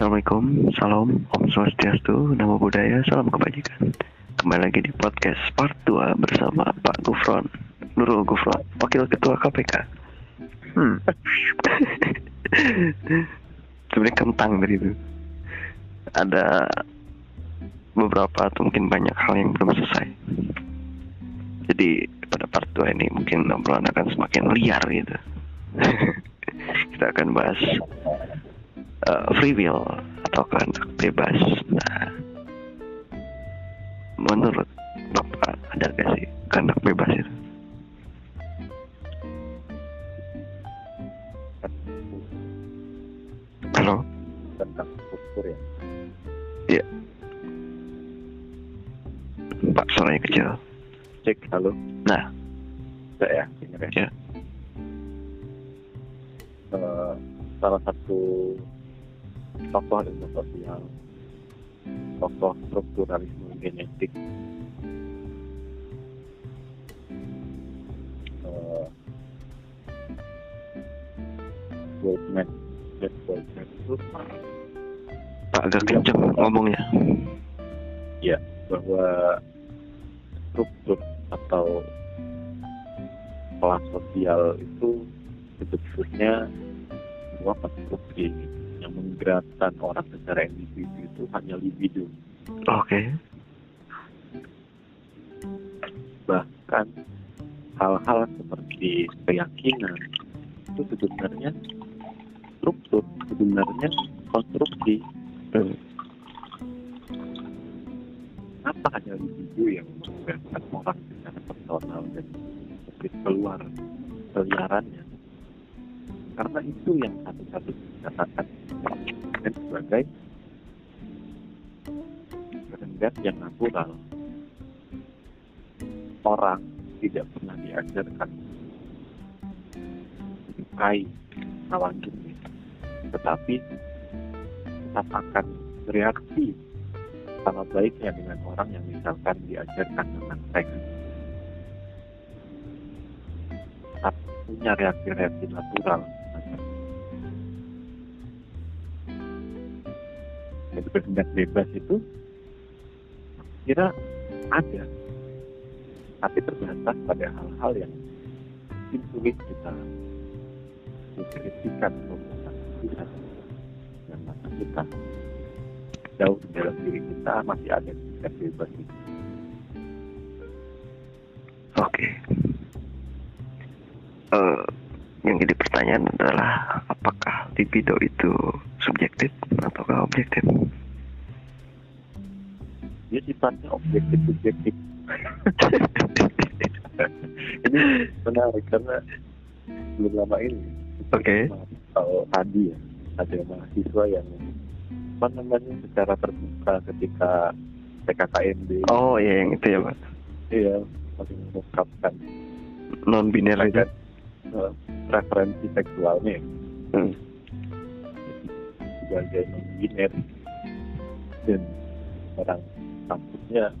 Assalamualaikum, salam, Om Swastiastu, Namo Buddhaya, salam kebajikan. Kembali lagi di podcast part 2 bersama Pak Gufron, Nurul Gufron, Wakil Ketua KPK. Hmm. Sebenarnya kentang dari itu. Ada beberapa atau mungkin banyak hal yang belum selesai. Jadi pada part 2 ini mungkin obrolan akan semakin liar gitu. Kita akan bahas uh, free will atau kehendak bebas. Nah, menurut Bapak ada gak sih kehendak bebas itu? Halo? tentang struktur ya. Iya. Pak, suaranya kecil. Cek, halo. Nah, Enggak ya, denger ya. Ya. Eh, salah satu tokoh ilmu sosial, tokoh strukturalisme genetik, eh, Goldman, Goldman. Itu Pak agak kenceng ngomongnya. bahwa struktur atau kelas sosial itu sebetulnya sebuah konstruksi yang menggerakkan orang secara individu itu hanya libido Oke. bahkan hal-hal seperti keyakinan itu sebenarnya struktur sebenarnya konstruksi Hmm. apa hanya libido yang menggerakkan orang secara personal dan keluar keliarannya karena itu yang satu-satu dikatakan dan sebagai kehendak yang natural. Orang tidak pernah diajarkan menyukai lawan jenis tetapi tetap akan bereaksi sama baiknya dengan orang yang misalkan diajarkan dengan seks punya reaksi-reaksi natural jadi bertindak bebas itu kira ada tapi terbatas pada hal-hal yang sulit kita deskripsikan atau kita dan mata kita jauh di dalam diri kita masih ada tingkat bebas itu. Oke. Eh, yang jadi pertanyaan adalah apakah libido itu subjektif ataukah objektif? Dia sifatnya objektif subjektif. ini menarik karena belum lama ini Oke. kalau tadi ya ada mahasiswa yang apa namanya secara terbuka ketika PKKMB Oh iya yang itu ya Pak. iya masih mengungkapkan Non biner itu. terkait eh, preferensi seksualnya Hmm. Sebagai non biner dan orang kampusnya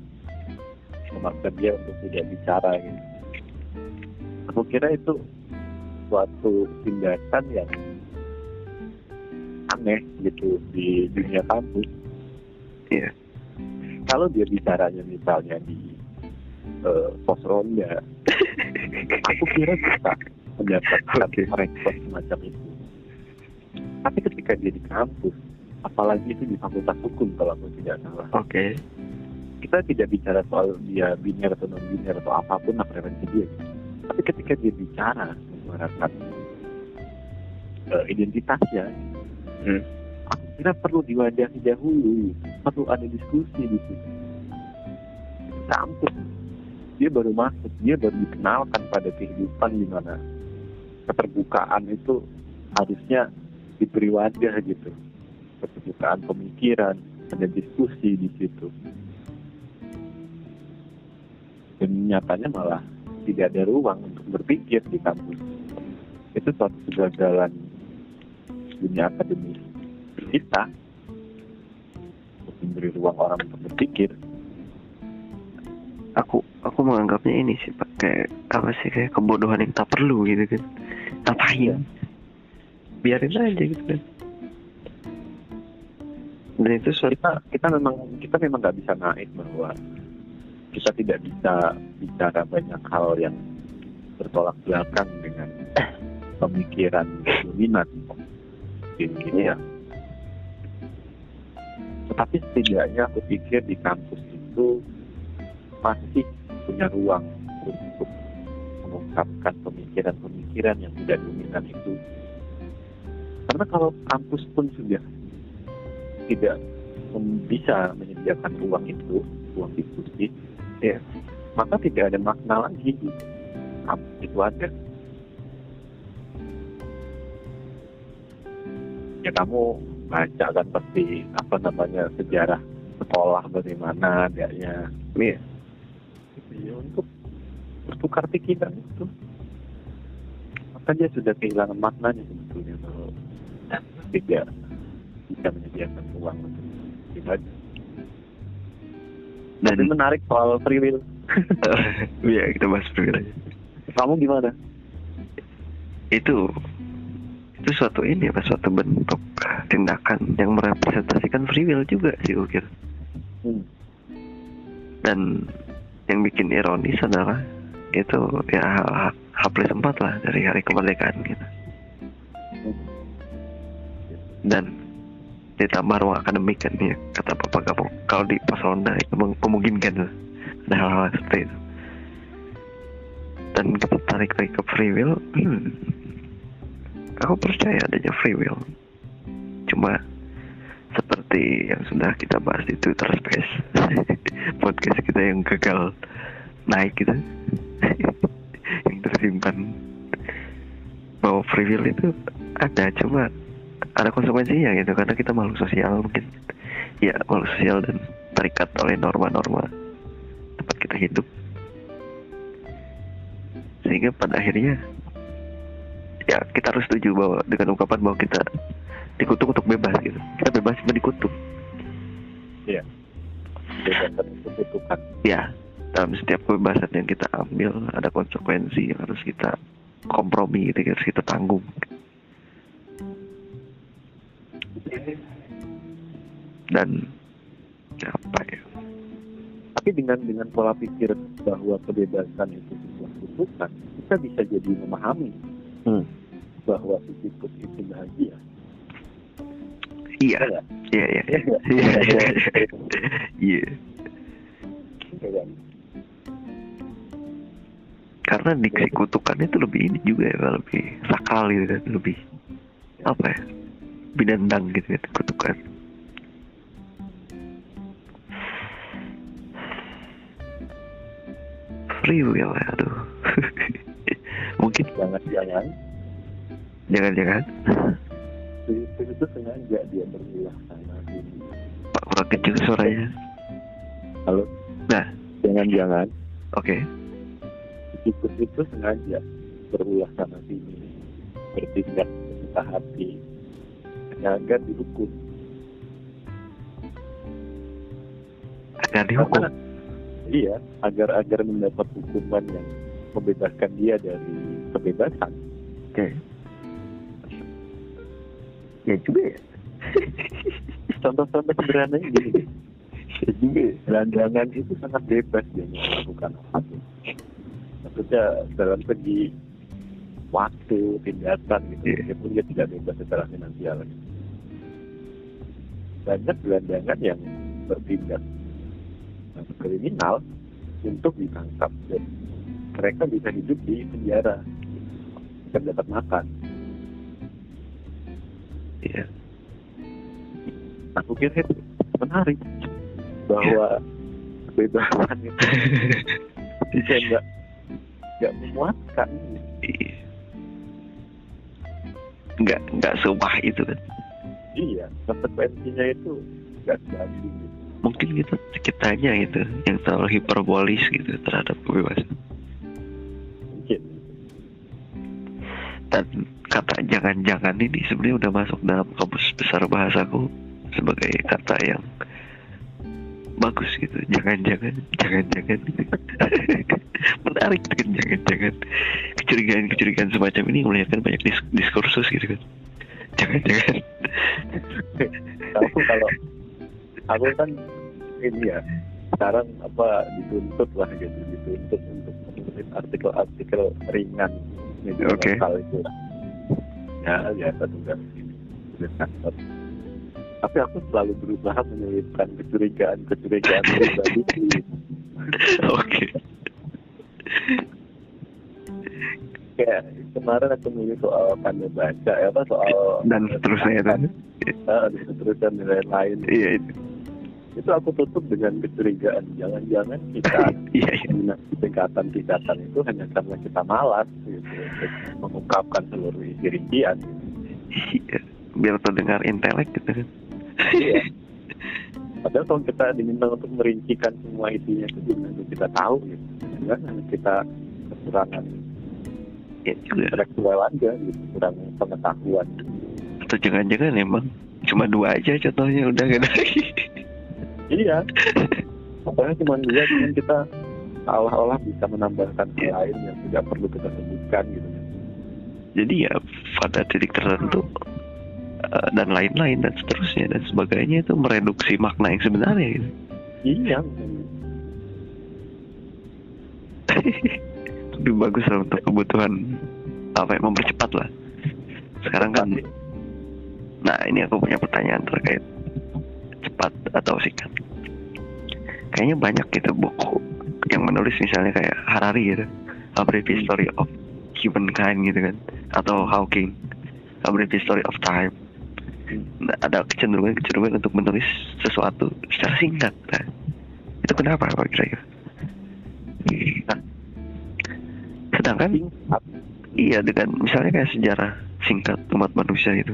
memaksa dia untuk tidak bicara gitu. Aku kira itu suatu tindakan yang aneh gitu di dunia kampus. Iya. Kalau dia bicaranya misalnya di eh, pos ronda, aku kira bisa mendapatkan Oke. respon semacam itu. Tapi ketika dia di kampus, apalagi itu di fakultas hukum kalau aku tidak salah, Oke. kita tidak bicara soal dia biner atau non biner atau apa pun preferensi dia. Tapi ketika dia bicara menyuarakan eh, identitasnya, Hmm. aku kira perlu diwadahi dahulu, perlu ada diskusi di situ. Kampus, dia baru masuk, dia baru dikenalkan pada kehidupan di mana keterbukaan itu harusnya diberi wadah gitu, keterbukaan pemikiran, ada diskusi di situ. Dan nyatanya malah tidak ada ruang untuk berpikir di kampus. Itu suatu kegagalan dunia akademis kita untuk memberi ruang orang untuk berpikir Aku aku menganggapnya ini sih Pak kayak apa sih kayak kebodohan yang tak perlu gitu kan. Ngapain? Iya. Biarin aja gitu kan. dan itu suatu kita kita memang kita memang nggak bisa naik bahwa kita tidak bisa bicara banyak hal yang bertolak belakang dengan pemikiran dominan gitu ya. Tetapi setidaknya aku pikir di kampus itu masih punya ruang untuk mengungkapkan pemikiran-pemikiran yang tidak dominan itu. Karena kalau kampus pun sudah tidak bisa menyediakan ruang itu, ruang diskusi, ya, maka tidak ada makna lagi kampus itu ada. Ya kamu baca kan pasti apa namanya sejarah sekolah bagaimana adanya Iya. ya, untuk bertukar pikiran itu maka dia sudah kehilangan maknanya sebetulnya tidak bisa menyediakan uang untuk ibadah. dan Tapi menarik soal free will. Iya kita bahas free aja. Kamu gimana? Itu itu suatu ini apa suatu bentuk tindakan yang merepresentasikan free will juga sih gue kira. Hmm. Dan yang bikin ironis adalah itu ya H, H plus 4 lah dari hari kemerdekaan kita. Dan ditambah ruang akademik kan ya kata Bapak kamu kalau di Pasonda itu mem- memungkinkan ada hal-hal seperti itu. Dan kita tarik lagi ke free will, hmm, aku percaya adanya free will. Cuma seperti yang sudah kita bahas di Twitter Space podcast kita yang gagal naik gitu yang tersimpan bahwa free will itu ada cuma ada konsekuensinya gitu karena kita makhluk sosial mungkin. Ya makhluk sosial dan terikat oleh norma-norma tempat kita hidup. Sehingga pada akhirnya ya kita harus setuju bahwa dengan ungkapan bahwa kita dikutuk untuk bebas gitu. Kita bebas cuma dikutuk. Iya. Itu kutukan. ya dalam setiap kebebasan yang kita ambil ada konsekuensi yang harus kita kompromi gitu yang harus kita tanggung dan ya, apa ya? Tapi dengan dengan pola pikir bahwa kebebasan itu sebuah kutukan, kita bisa jadi memahami Hmm. bahwa si tikus itu bahagia. iya. Iya. iya iya. Iya iya. Iya iya. Karena diksi kutukan itu lebih ini juga ya lebih sakral gitu kan lebih apa ya binandang gitu kan kutukan. Free will ya aduh. Mungkin Jangan-jangan. Jangan-jangan. Tikus itu sengaja dia berulah sana sini. pak kurang kecil suaranya. Halo. Nah. Jangan-jangan. Oke. Tikus itu sengaja berulah sana sini bertindak sesuka hati agar dihukum. Agar dihukum? Karena- iya agar agar mendapat hukuman yang membebaskan dia dari kebebasan. Oke. Ya juga ya. Contoh-contoh sederhananya gini. Ya juga ya, gelandangan itu sangat bebas dia melakukan apa maksudnya dalam segi waktu tindakan gitu. Iya. meskipun dia tidak bebas secara finansial. gitu. Banyak gelandangan yang bertindak kriminal untuk ditangkap. Dan mereka bisa hidup di penjara dan dapat makan. Iya. Aku kira itu menarik bahwa kebebasan itu bisa nggak nggak memuaskan. Iya. nggak nggak sewah itu kan iya konsekuensinya itu nggak sebanding gitu. mungkin kita kitanya gitu yang terlalu hiperbolis gitu terhadap kebebasan. Mungkin. Dan kata jangan-jangan ini sebenarnya udah masuk dalam kamus besar bahasaku sebagai kata yang bagus gitu. Jangan-jangan jangan-jangan menarik kan jangan-jangan. Kecurigaan-kecurigaan semacam ini melahirkan banyak dis- diskursus gitu kan jangan-jangan tahu kalau aku kan ini ya sekarang apa dituntut lah gitu dituntut untuk menulis artikel-artikel ringan media Oke. lokal itu ya biasa tugas ini tugas kantor tapi aku selalu berusaha menyelipkan kecurigaan-kecurigaan pribadi Oke. Kayak kemarin aku nulis soal tanda baca ya apa soal Dan seterusnya. Ah, dan seterusnya dan lain-lain Iya itu. itu aku tutup dengan kecurigaan jangan-jangan kita Iya iya. tingkatan-tingkatan itu hanya karena kita malas gitu mengungkapkan seluruh isi rincian Iya. Biar terdengar intelek gitu kan. iya padahal kalau kita diminta untuk merincikan semua isinya itu kita tahu gitu kan kita kekurangan. Iya. juga. intelektual aja gitu. Kurang pengetahuan. Atau jangan-jangan emang cuma dua aja contohnya udah gak ada lagi. iya. Pokoknya cuma dua cuman kita seolah-olah bisa menambahkan hal lain yang tidak perlu kita sebutkan gitu. Jadi ya pada titik tertentu eh, dan lain-lain dan seterusnya dan sebagainya itu mereduksi makna yang sebenarnya gitu. iya bagus lah untuk kebutuhan apa ya mempercepat lah. Sekarang kan Nah ini aku punya pertanyaan terkait cepat atau singkat. Kayaknya banyak gitu buku yang menulis misalnya kayak Harari gitu, A Brief History of Humankind gitu kan, atau Hawking, A Brief History of Time. Nah, ada kecenderungan kecenderungan untuk menulis sesuatu secara singkat. Nah, itu kenapa Pak kira-kira? Nah, sedangkan Iya dengan misalnya kayak sejarah singkat umat manusia itu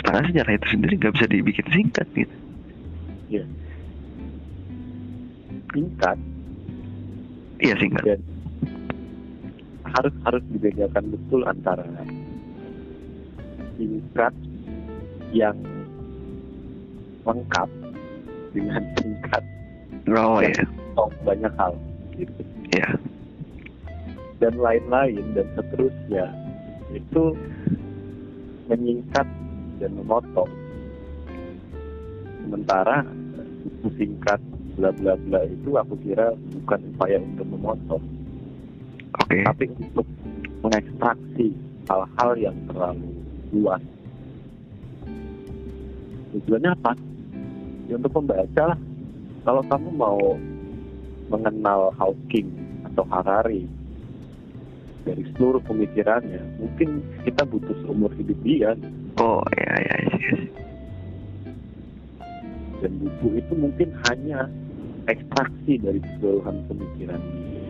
Sedangkan sejarah itu sendiri nggak bisa dibikin singkat gitu. Singkat. Iya singkat. Dan harus harus dibedakan betul antara singkat yang lengkap dengan singkat Oh yang iya. tahu banyak hal gitu. Iya dan lain-lain dan seterusnya itu menyingkat dan memotong sementara singkat bla bla bla itu aku kira bukan upaya untuk memotong Oke tapi untuk mengekstraksi hal-hal yang terlalu luas. Tujuannya apa? Ya untuk membaca lah. Kalau kamu mau mengenal Hawking atau Harari dari seluruh pemikirannya, mungkin kita butuh seumur hidup dia Oh iya iya iya. dan buku itu mungkin hanya ekstraksi dari keseluruhan pemikiran dia.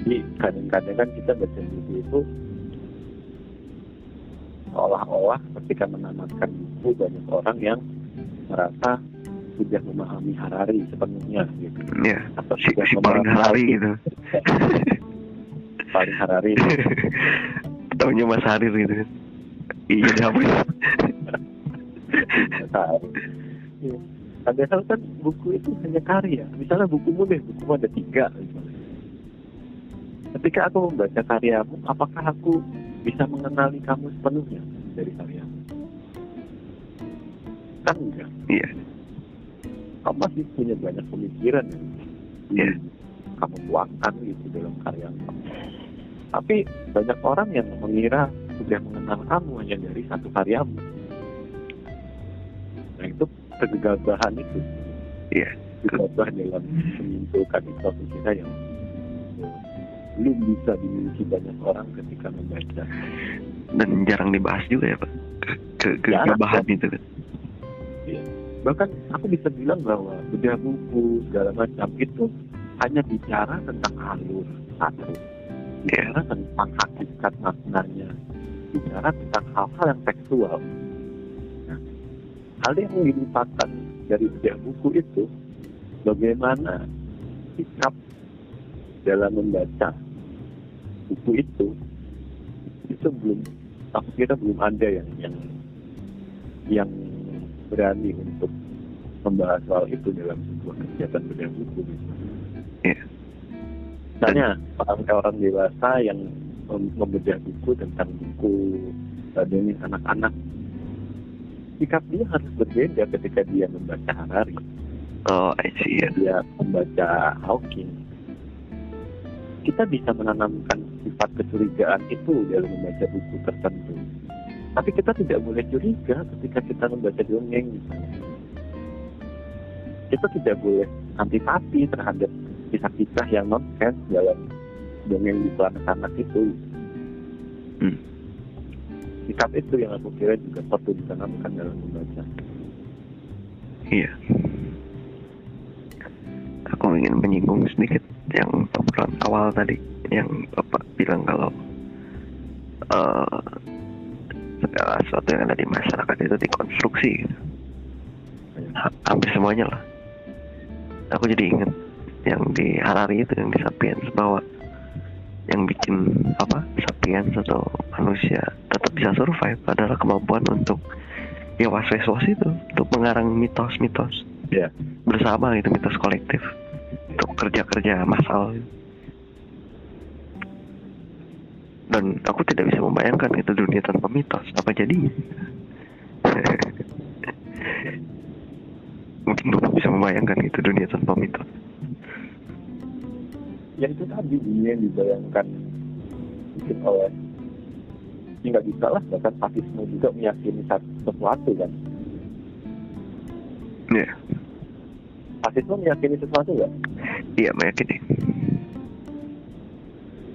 Jadi kadang-kadang kan kita baca buku itu seolah-olah ketika menamatkan buku banyak orang yang merasa sudah memahami Harari sepenuhnya gitu Iya atau si, si paling hari gitu paling Harari Taunya Mas Harir gitu Iya apa ya? Harari. Iya. Padahal kan buku itu hanya karya. Misalnya bukumu deh, bukumu ada tiga. Misalnya. Ketika aku membaca karyamu, apakah aku bisa mengenali kamu sepenuhnya dari karyamu? Kan enggak. Iya Kamu masih punya banyak pemikiran yang Iya. kamu tuangkan gitu dalam karya kamu. Tapi banyak orang yang mengira sudah mengenal kamu hanya dari satu karyamu. Nah itu kegagahan itu Iya gegabah dalam menyimpulkan itu kita yang belum bisa dimiliki banyak orang ketika membaca. Dan jarang dibahas juga ya Pak Ke, ke Jarang, kegabahan itu kan Bahkan aku bisa bilang bahwa bedah buku segala macam itu hanya bicara tentang alur satu, bicara tentang hakikat maknanya, bicara tentang hal-hal yang tekstual. Nah, hal yang dilupakan dari bedah buku itu bagaimana sikap dalam membaca buku itu itu belum aku kira belum ada yang yang yang berani untuk membahas soal itu dalam sebuah kegiatan bedah buku misalnya. Iya. Misalnya orang-orang dewasa yang mem- membedah buku tentang buku dongeng anak-anak. Sikap dia harus berbeda ketika dia membaca Harari. Oh I see ya dia membaca Hawking. Kita bisa menanamkan sifat kecurigaan itu dalam membaca buku tertentu tapi kita tidak boleh curiga ketika kita membaca dongeng misalnya kita tidak boleh antipati terhadap kisah-kisah yang nonsens dalam dongeng di anak-anak itu Hmm. sikap itu yang aku kira juga perlu ditanamkan dalam membaca Iya. Aku ingin menyinggung sedikit yang obrolan awal tadi, yang Bapak bilang kalau eh, segala sesuatu yang ada di masyarakat itu dikonstruksi. gitu. Ha- Hampir semuanya lah. Aku jadi ingat yang di Harari itu yang di Sapiens bahwa yang bikin apa Sapiens atau manusia tetap bisa survive adalah kemampuan untuk ya was was itu untuk mengarang mitos-mitos ya bersama gitu mitos kolektif untuk kerja-kerja massal gitu. Dan aku tidak bisa membayangkan itu dunia tanpa mitos. Apa jadinya? Mungkin bapak bisa membayangkan itu dunia tanpa mitos. Ya itu tadi dunia yang dibayangkan. Mungkin oleh ya nggak bisa lah bahkan fasisme juga meyakini sesuatu kan? Ya. Fasisme meyakini sesuatu nggak? Iya meyakini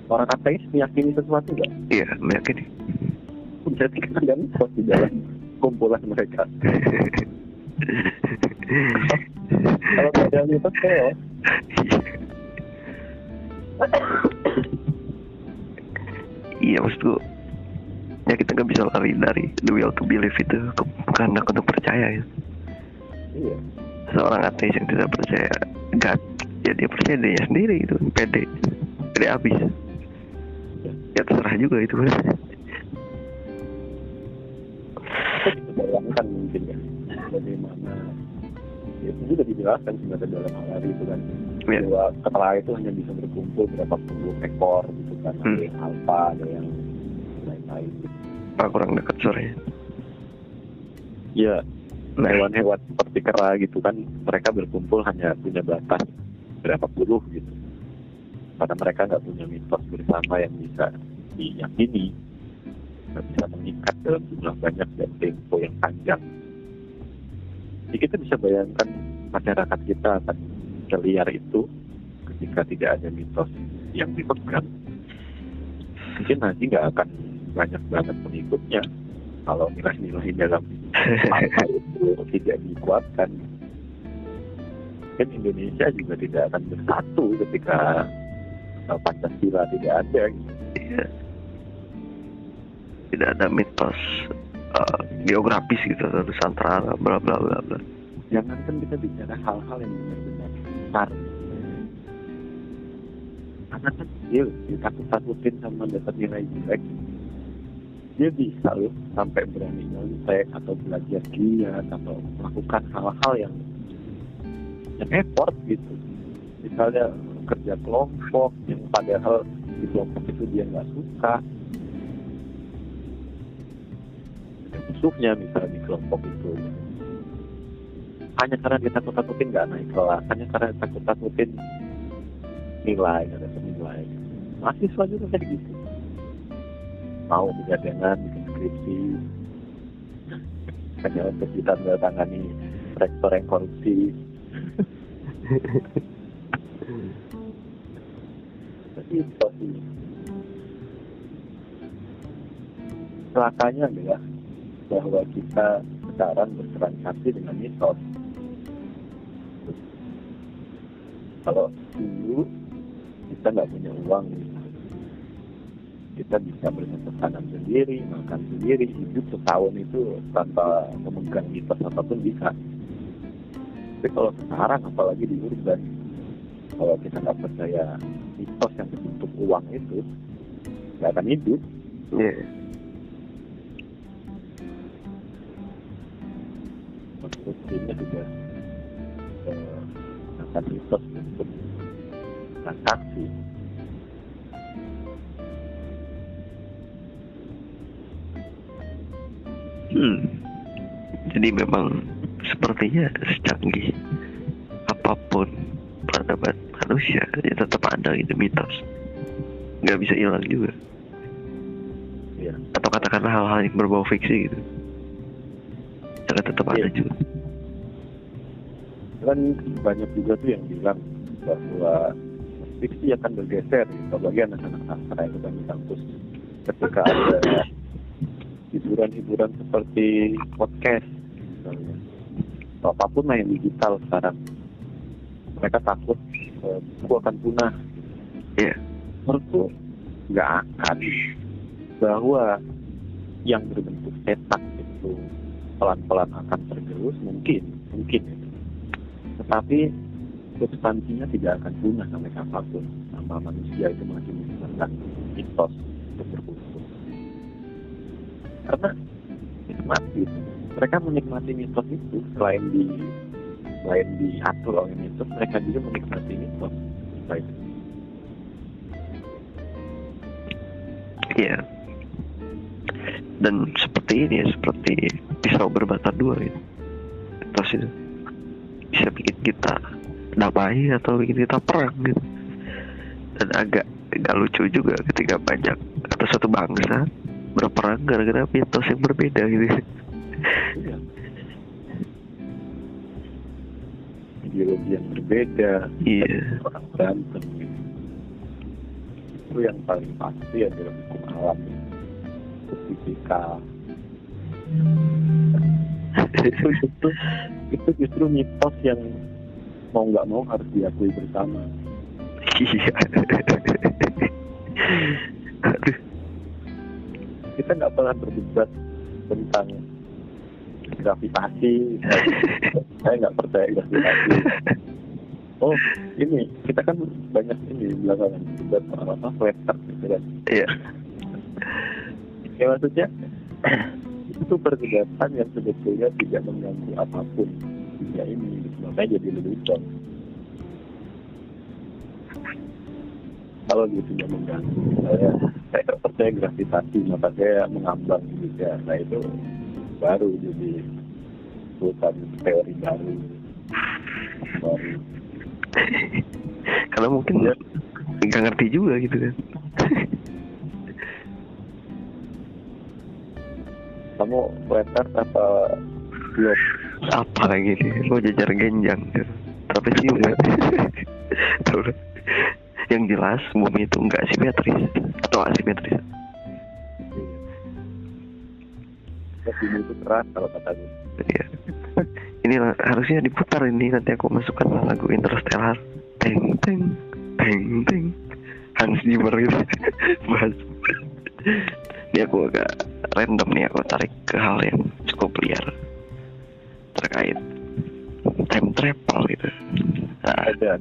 orang ateis meyakini sesuatu nggak? Iya meyakini. Berarti kan ada mitos di dalam kumpulan mereka. Kalau nggak ada mitos chaos iya maksudku ya kita nggak bisa lari dari the will to believe itu ke- kehendak untuk percaya ya. Iya. Seorang ateis yang tidak percaya God ya dia percaya dirinya sendiri itu pede. Pede habis ya terserah juga itu bisa bayangkan mungkin ya bagaimana ya, itu juga dijelaskan sebenarnya dalam hal itu kan. Ya. Bahwa kepala itu hanya bisa berkumpul berapa puluh ekor gitu kan ada Hmm. yang alfa ada yang lain-lain gitu. Pak, kurang dekat suaranya ya nah. hewan-hewan seperti kera gitu kan mereka berkumpul hanya punya batas berapa puluh gitu karena mereka nggak punya mitos bersama yang bisa diyakini. Nggak bisa mengikat dalam jumlah banyak dan tempo yang panjang. Jadi kita bisa bayangkan masyarakat kita akan seliar itu ketika tidak ada mitos yang dipegang. Mungkin nanti nggak akan banyak banget pengikutnya. Kalau nilai-nilai dalam apa itu tidak dikuatkan. Kan Indonesia juga tidak akan bersatu ketika uh, Pancasila tidak ada gitu. iya. tidak ada mitos eh, geografis gitu atau Nusantara bla bla bla bla jangan kan kita bicara hal-hal yang benar-benar besar anak kecil ditakut-takutin sama dapat nilai jelek dia bisa loh sampai berani nyontek atau belajar giat atau melakukan hal-hal yang yang effort gitu misalnya kerja kelompok yang padahal di kelompok itu dia nggak suka. Musuhnya misalnya di kelompok itu. Hanya karena dia takut-takutin nggak naik kelas hanya karena takut-takutin nilai ada nilai. Mahasiswa juga kayak gitu. Mau begadangan bikin skripsi. Hanya untuk kita mendatangani rektor yang korupsi itu sih celakanya adalah bahwa kita sekarang bertransaksi dengan mitos. Kalau dulu kita nggak punya uang kita bisa bercocok tanam sendiri makan sendiri hidup setahun itu tanpa memegang mitos apa pun bisa. Tapi kalau sekarang apalagi di urban kalau kita nggak percaya mitos yang berbentuk uang itu nggak akan hidup Iya. konstruksinya juga eh, akan mitos untuk transaksi Hmm. Jadi memang sepertinya secanggih apa pun manusia ya tetap ada itu mitos. Nggak bisa hilang juga. Iya. Atau katakanlah hal-hal yang berbau fiksi gitu. Akan tetap ada Iya. juga. kan banyak juga tuh yang bilang bahwa fiksi akan bergeser gitu, apalagi anak-anak sastra itu kan di kampus ketika ada hiburan-hiburan seperti podcast misalnya atau apa pun lah yang digital sekarang mereka takut buku akan punah. Iya. menurutku nggak akan. Bahwa yang berbentuk cetak itu pelan-pelan akan tergerus mungkin mungkin. Tetapi substansinya tidak akan punah sampai kapan pun. Sama manusia itu masih menggunakan mitos untuk berkumpul. Karena nikmati. Mereka menikmati mitos itu selain di selain diatur oleh mitos mereka juga menikmati mitos Baik. Iya. Dan seperti ini ya, seperti pisau berbata dua gitu. Terus itu bisa bikin kita damai atau bikin kita perang gitu. Dan agak agak lucu juga ketika banyak atau satu bangsa berperang gara-gara mitos yang berbeda gitu. Iya. Ideologi yang berbeda Iya. orang berantem gitu. itu yang paling pasti adalah hukum alam fisika itu justru itu justru mitos yang mau nggak mau harus diakui bersama Iya. Kita nggak pernah berdebat tentang gravitasi. Saya nggak percaya gravitasi. Oh ini kita kan banyak ini belakangan soal apa flat earth gitu kan. Iya. ya maksudnya itu perdebatan yang sebetulnya tidak mengganggu apa pun dunia ini gitu. makanya jadi lelucon kalau dia tidak mengganggu saya saya percaya gravitasi maka saya mengambang juga. Nah itu baru jadi bukan teori baru. Baru. Karena mungkin Iya. nggak ngerti juga gitu kan. kamu earth apa globe apa lagi nih mau jajar genjang. Gitu. tapi sih yang jelas bumi itu enggak simetris. Atau asimetris Ini itu keras kalau kata gue Iya. ini lah- harusnya diputar ini nanti aku masukkan lagu Interstellar. Teng teng teng teng. Hans Zimmer gitu. Bahas ini aku agak random nih aku tarik ke hal yang cukup liar terkait time travel gitu. Nah, ada.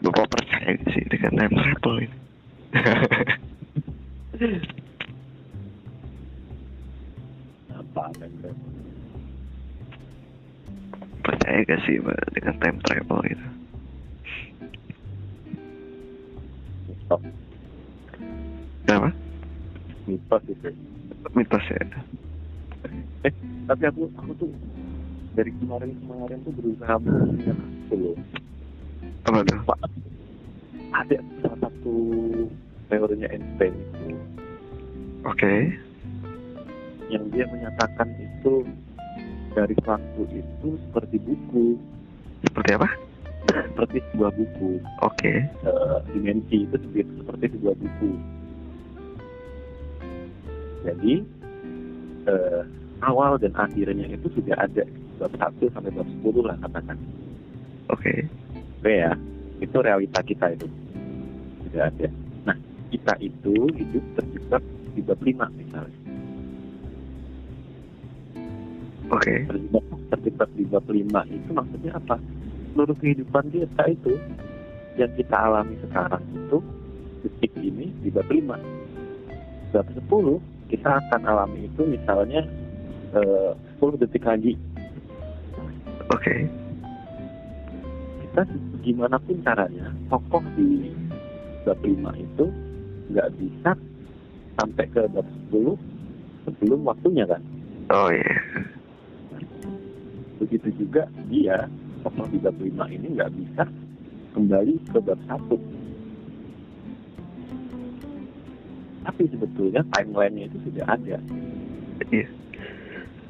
Bapak percaya sih dengan time travel ini? apa kan percaya gak sih Mbak, dengan time travel itu? mitos Kenapa? mitos itu Mitos ya? eh tapi aku aku tuh dari kemarin kemarin tuh berusaha mengingat loh Apa tuh? Ada salah satu teorinya Einstein itu Oke. Yang dia menyatakan itu dari waktu itu seperti buku Seperti apa? seperti sebuah buku Oke. eh, dimensi itu seperti, seperti sebuah buku jadi eh, awal dan akhirnya itu sudah ada bab satu sampai bab 10 lah katakan Oke. Oke ya, itu realita kita itu. Tidak ada. Nah, kita itu hidup terjebak di bab 5 misalnya. Oke. Terjebak, terjebak di bab 5 itu maksudnya apa? Seluruh kehidupan kita itu yang kita alami sekarang itu detik ini di bab 5. Bab 10 kita akan alami itu misalnya eh, 10 detik lagi. Oke. Kita gimana pun caranya tokoh di bab 5 itu nggak bisa sampai ke bab 10 sebelum waktunya kan. Oh iya. Begitu juga dia tokoh di bab 5 ini nggak bisa kembali ke bab satu. Tapi sebetulnya timelinenya itu sudah ada. Iya.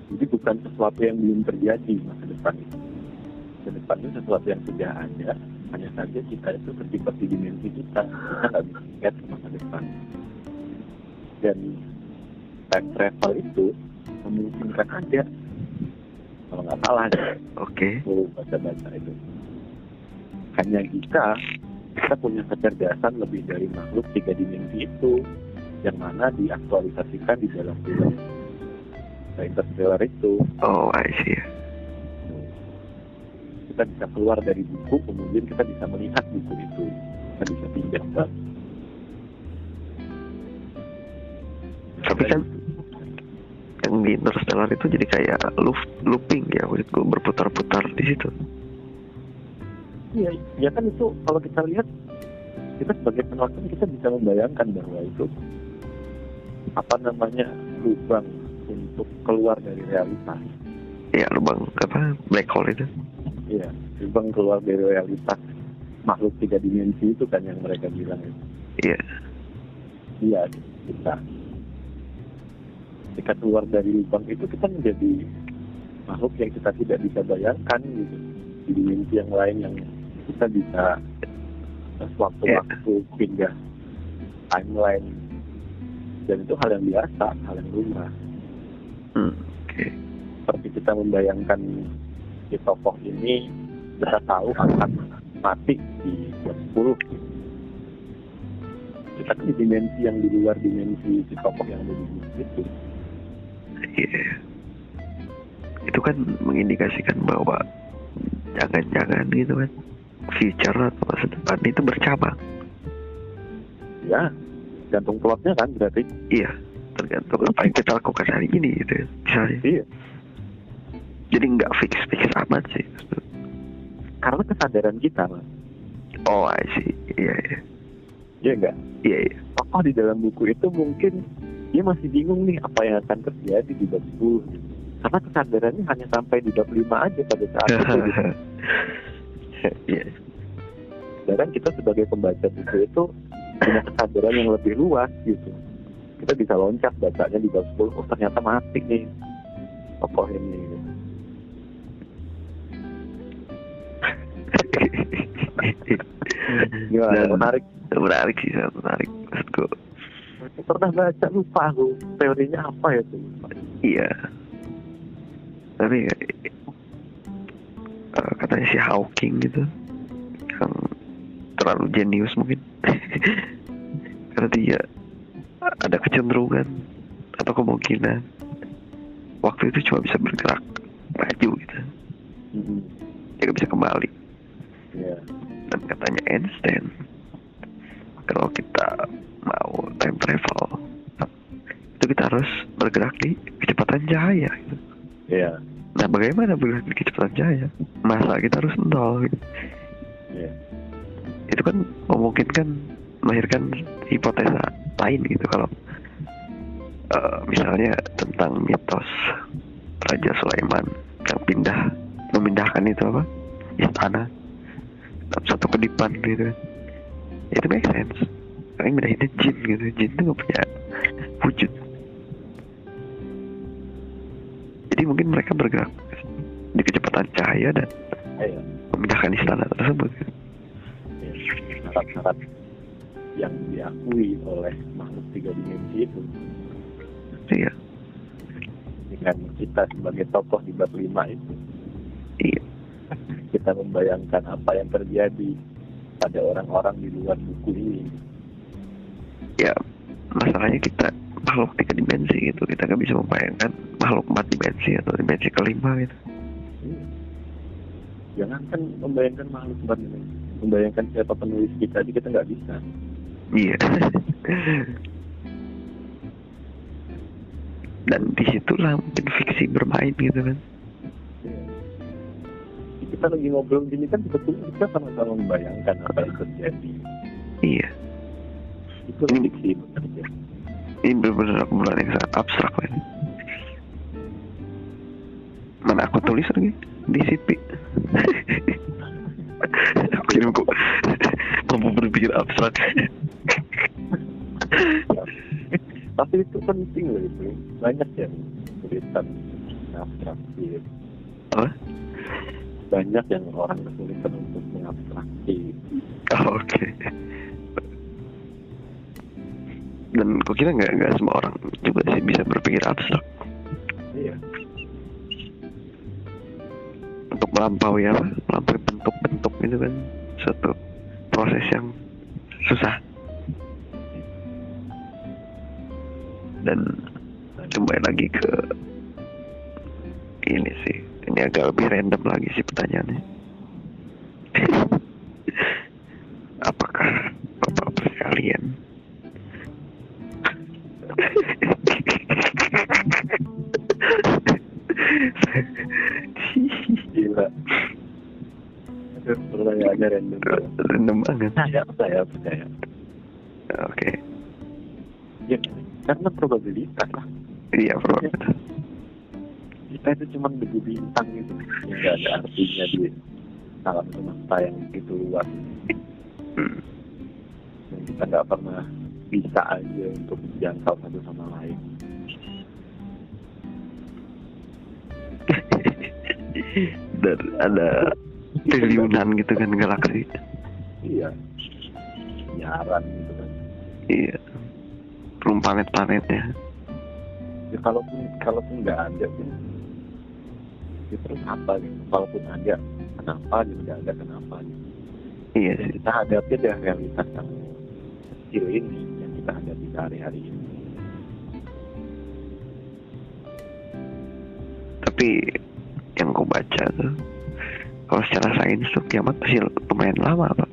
jadi bukan sesuatu yang belum terjadi masa depan itu masa depan itu sesuatu yang sudah ada hanya saja kita itu terjebak di dimensi kita. Kita nggak bisa lihat ke masa depan. Dan time travel itu memungkinkan ada kalau nggak salah Oke. aku baca-baca itu. Hanya kita kita punya kecerdasan lebih dari makhluk tiga dimensi itu yang mana diaktualisasikan di dalam film. Interstellar itu. Oh, I see. kita bisa keluar dari buku kemudian kita bisa melihat buku itu. Kita bisa pindah ke Tapi kan yang di Interstellar itu jadi kayak loop, looping ya, maksud gue berputar-putar di situ. iya ya kan itu kalau kita lihat kita sebagai penonton kita bisa membayangkan bahwa itu apa namanya lubang untuk keluar dari realitas Ya, lubang apa? Black hole itu. iya lubang keluar dari realitas makhluk tiga dimensi itu kan yang mereka bilang itu Iya. iya kita ketika keluar dari lubang itu kita menjadi makhluk yang kita tidak bisa bayangkan gitu di dimensi yang lain yang kita bisa sewaktu-waktu pindah timeline dan itu hal yang biasa hal yang lumrah Hmm, Oke. seperti kita membayangkan si tokoh ini kita tahu akan mati di jam 10 gitu. kita kan di dimensi yang di luar dimensi si tokoh yang ada di itu Iya. Itu kan mengindikasikan bahwa jangan-jangan gitu kan future atau masa depan itu bercabang. ya gantung plotnya kan berarti Iya. Tergantung apa yang kita lakukan hari ini gitu. ya, Misalnya. iya Jadi nggak fix-fix amat sih. karena kesadaran kita Mas. Oh, I see. Iya, iya. iya enggak Iya, iya. tokoh di dalam buku itu mungkin dia masih bingung nih apa yang akan terjadi di bab 10 gitu. karena kesadarannya hanya sampai di bab 5 aja pada saat itu gitu. Iya. sedangkan kita sebagai pembaca buku itu punya kesadaran yang lebih luas gitu kita bisa loncat bacanya di bab 10 oh ternyata mati nih tokoh ini gitu. Gimana, Dan- menarik menarik sih, menarik. Maksudku, pernah baca lupa aku teorinya apa ya tuh iya. Tapi eh, katanya si Hawking gitu, yang terlalu jenius mungkin. Karena dia ada kecenderungan atau kemungkinan waktu itu cuma bisa bergerak maju gitu, Hmm, dia bisa kembali. ya dan katanya Einstein kalau kita mau time travel itu kita harus bergerak di kecepatan cahaya gitu. ya nah bagaimana bergerak di kecepatan cahaya? Masa kita harus nol gitu. ya itu kan memungkinkan melahirkan hipotesa lain gitu. Kalau eh, misalnya tentang mitos Raja Sulaiman yang pindah memindahkan itu apa? Istana. Dalam satu kedipan gitu. kan itu make sense. Karena yang pindahinnya jin gitu. Jin itu nggak punya wujud. Jadi mungkin mereka bergerak di kecepatan cahaya dan ya memindahkan istana tersebut. Gitu. syarat-syarat yang diakui oleh makhluk tiga dimensi itu. Iya. Dengan kita sebagai tokoh di bab 5 itu. Iya. Kita membayangkan apa yang terjadi pada orang-orang di luar buku ini. Ya masalahnya kita makhluk tiga dimensi gitu. Kita nggak bisa membayangkan makhluk empat dimensi atau dimensi kelima gitu. Jangan kan membayangkan makhluk empat dimensi membayangkan siapa penulis kita aja kita nggak bisa. Iya. Dan di situlah mungkin fiksi bermain gitu kan kita lagi ngobrol gini kan sebetulnya kita sama-sama membayangkan apa yang terjadi. Iya. Itu fiksi bekerja ini benar-benar kumpulan yang sangat abstrak kan mana aku tulis lagi? Di sipi aku kira kok. Mampu berpikir abstrak. Tapi itu penting loh itu. Banyak yang kesulitan abstraksi apa banyak yang orang kesulitan untuk mengabstraksi. Oh, oke. Dan kok kira nggak nggak semua orang juga sih bisa berpikir abstrak? Iya. Untuk melampaui apa? Melampaui bentuk-bentuk itu kan suatu proses yang susah. Dan kembali lagi ke ini sih ini agak lebih random lagi sih pertanyaannya. Apakah bapak sekalian gila. Pertanyaannya random. Random banget. Percaya percaya percaya oke. Ya karena probabilitas lah. Iya probabilitas kita itu cuma debu bintang gitu. Nggak ada artinya di alam semesta yang begitu luas. Hmm. yang kita nggak pernah bisa aja untuk menjangkau satu sama lain. Dan ada triliunan gitu kan galaksi. Iya. Nyaran gitu kan. Iya. Belum planet-planetnya ya. Kalaupun kalaupun nggak ada pun ya terus apa gitu? Kalaupun ada kenapa gitu? Nggak ada kenapa gitu. Iya Ya, sih. kita hadapi deh realitas yang kecil ini yang kita hadapi sehari-hari ini. Tapi yang gue baca tuh kalau secara sains tuh kiamat masih lumayan lama pak.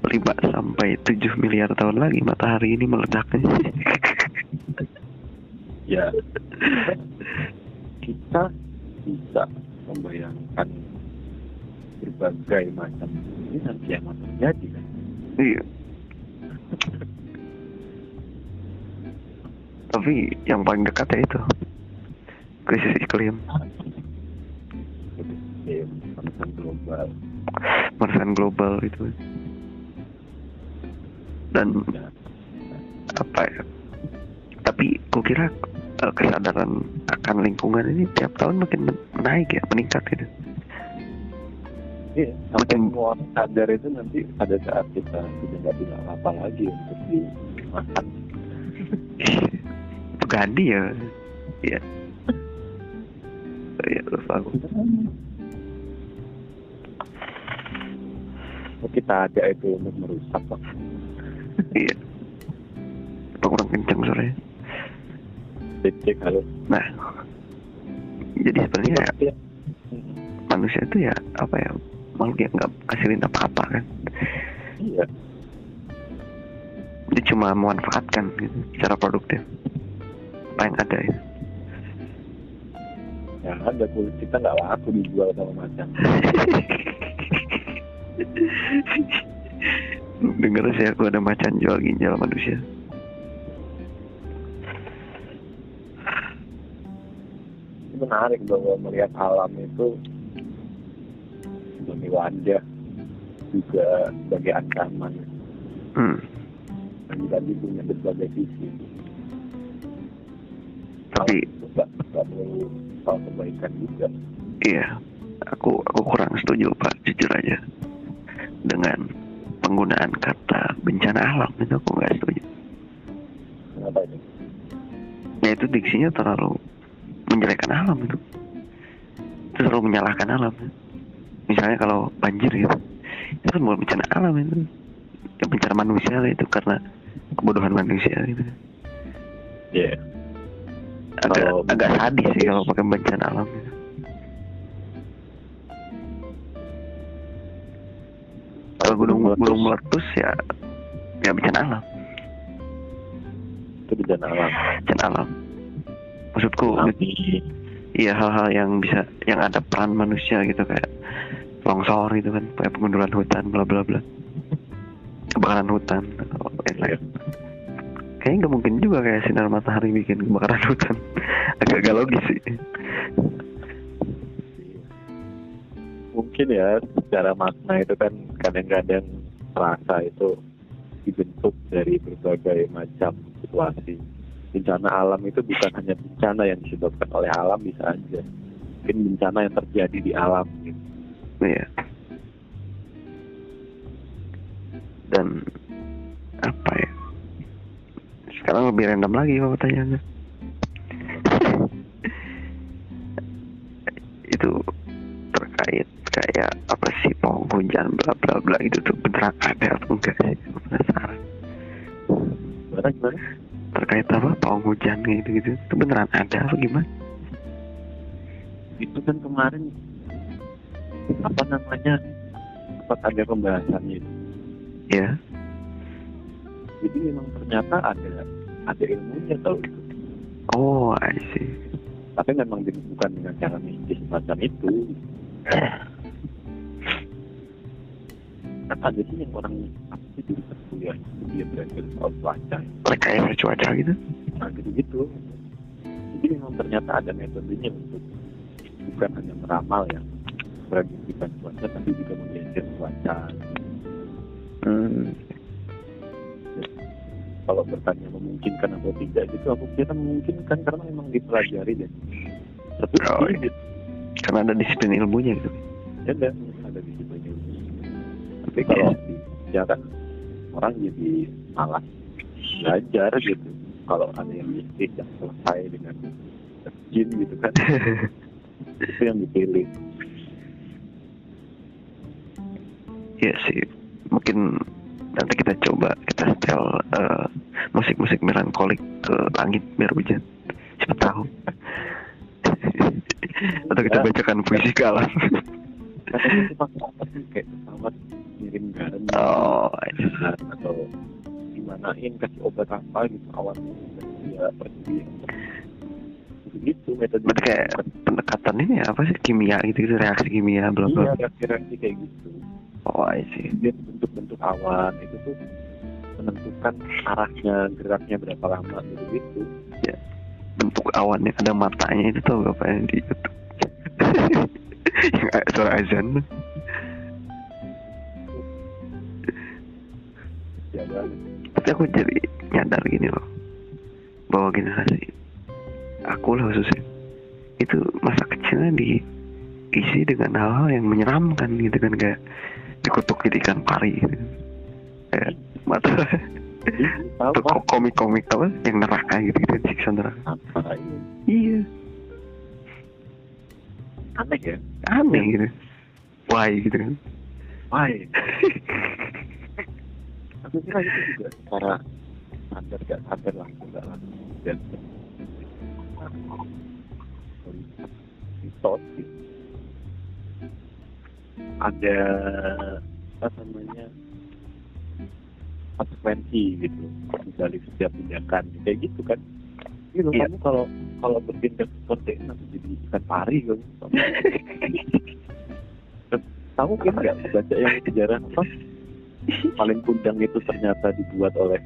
5 sampai 7 miliar tahun lagi matahari ini meledaknya. Ya. Kita bisa membayangkan berbagai macam ini nanti yang terjadi kan? Iya. Tapi yang paling dekat ya itu. Krisis iklim. Pemanasan global. Pemanasan global itu. Dan ya, apa ya? Tapi gue kira eh, kesadaran akan lingkungan ini tiap tahun makin naik ya meningkat gitu Iya, sampai Makin- semua orang sadar itu nanti pada saat kita sudah nggak punya apa lagi untuk dimakan. itu Gandhi ya. Ya ya terus aku. Oh, kita ada itu untuk merusak kok. iya. Kurang kencang suaranya Cek kalau nah jadi sebenarnya ya, manusia itu ya apa ya makhluk yang nggak hasilin apa-apa kan? Iya, dia cuma memanfaatkan gitu secara produktif. Apa yang ada ya yang ada kulit kita nggak laku dijual sama macan. Dengar sih aku ada macan jual ginjal manusia. Menarik bahwa melihat alam itu sebagai wadah juga sebagai ancaman Hmm. lagi-lagi punya berbagai sisi. Tapi nggak nggak perlu soal kebaikan juga. iya, aku aku kurang setuju pak, jujur aja dengan penggunaan kata bencana alam itu aku nggak setuju. Kenapa itu? Ya itu diksinya terlalu menjelekkan alam itu. Itu terlalu menyalahkan alam. Misalnya kalau banjir gitu, itu kan bukan bencana alam itu. Ya bencana manusia lah itu karena kebodohan manusia gitu. Iya. Agak Kalau- agak sadis sih kalau pakai bencana alam. gitu. Kalau gunung gunung meletus ya ya bencana alam, itu bencana alam. bencana alam. Maksudku Tapi iya hal-hal yang bisa yang ada peran manusia gitu kayak longsor gitu kan, kayak pengunduran hutan bla bla bla. Kebakaran hutan atau lain-lain. Kayaknya nggak mungkin juga kayak sinar matahari bikin kebakaran hutan. Agak-agak logis sih. mungkin ya secara makna itu kan kadang-kadang rasa itu dibentuk dari berbagai macam situasi bencana alam itu bukan hanya bencana yang disebabkan oleh alam bisa aja mungkin bencana yang terjadi di alam gitu. Iya. Dan apa ya? Sekarang lebih random lagi pertanyaannya. itu terkait kayak apa sih pohon hujan bla bla bla itu tuh beneran ada atau enggak sih? Penasaran. gimana gimana Terkait apa pohon hujan gitu gitu itu beneran ada apa gimana? itu kan kemarin apa namanya sempat ada pembahasannya itu. Ya. jadi memang ternyata ada ada ilmunya itu Oh, I see. tapi memang bukan dengan cara mistis macam itu kan ada sih yang orang dulu pas kuliah dia belajar soal cuaca Rekayasa cuaca gitu. nah gitu gitu jadi memang ternyata ada metodenya untuk bukan hanya meramal ya prediksikan cuaca tapi juga menggeser cuaca Hmm. kalau bertanya memungkinkan atau tidak gitu aku kira memungkinkan karena memang dipelajari dan terbukti Oh, iya. gitu. Karena ada disiplin ilmunya gitu. Ya, ada ada di situ juga. tapi kalau ya kan orang jadi malas belajar gitu kalau ada yang mistis yang selesai dengan jin gitu kan itu yang dipilih Iya sih, mungkin nanti kita coba kita setel eh, musik-musik melankolik ke langit biar hujan. Siapa tahu. Atau kita Ya. bacakan puisi ke alam. katanya itu pakai apa sih kayak pesawat ngirim garam oh, Nah, atau dimanain kasih obat apa gitu awannya dia pergi. Gitu metode. Berarti kayak pendekatan ini apa sih? Kimia gitu, gitu reaksi kimia bla iya reaksi-reaksi kayak gitu. Oh, I see. dia bentuk-bentuk awan itu tuh menentukan arahnya geraknya berapa lama gitu gitu. Bentuk awan yang ada matanya itu tau gak apa yang di YouTube. yang suara azan. tapi aku jadi nyadar gini loh. Bahwa generasi aku lah khususnya itu masa kecilnya diisi dengan hal-hal yang menyeramkan gitu kan kayak dikutuk jadi ikan pari gitu. Kayak mata ko- komik-komik apa yang neraka gitu gitu siksa neraka. Apa ini iya aneh ya? Aneh gitu. Why gitu kan? Why? Aku kira itu juga secara sadar gak sadar langsung gak langsung dan ada apa namanya konsekuensi gitu. Balik setiap tindakan kayak gitu kan gitu Iya. kamu. kalau kalau bertindak seperti nanti jadi ikan pari kamu. Kamu kan nggak baca yang sejarah apa? Paling kundang itu ternyata dibuat oleh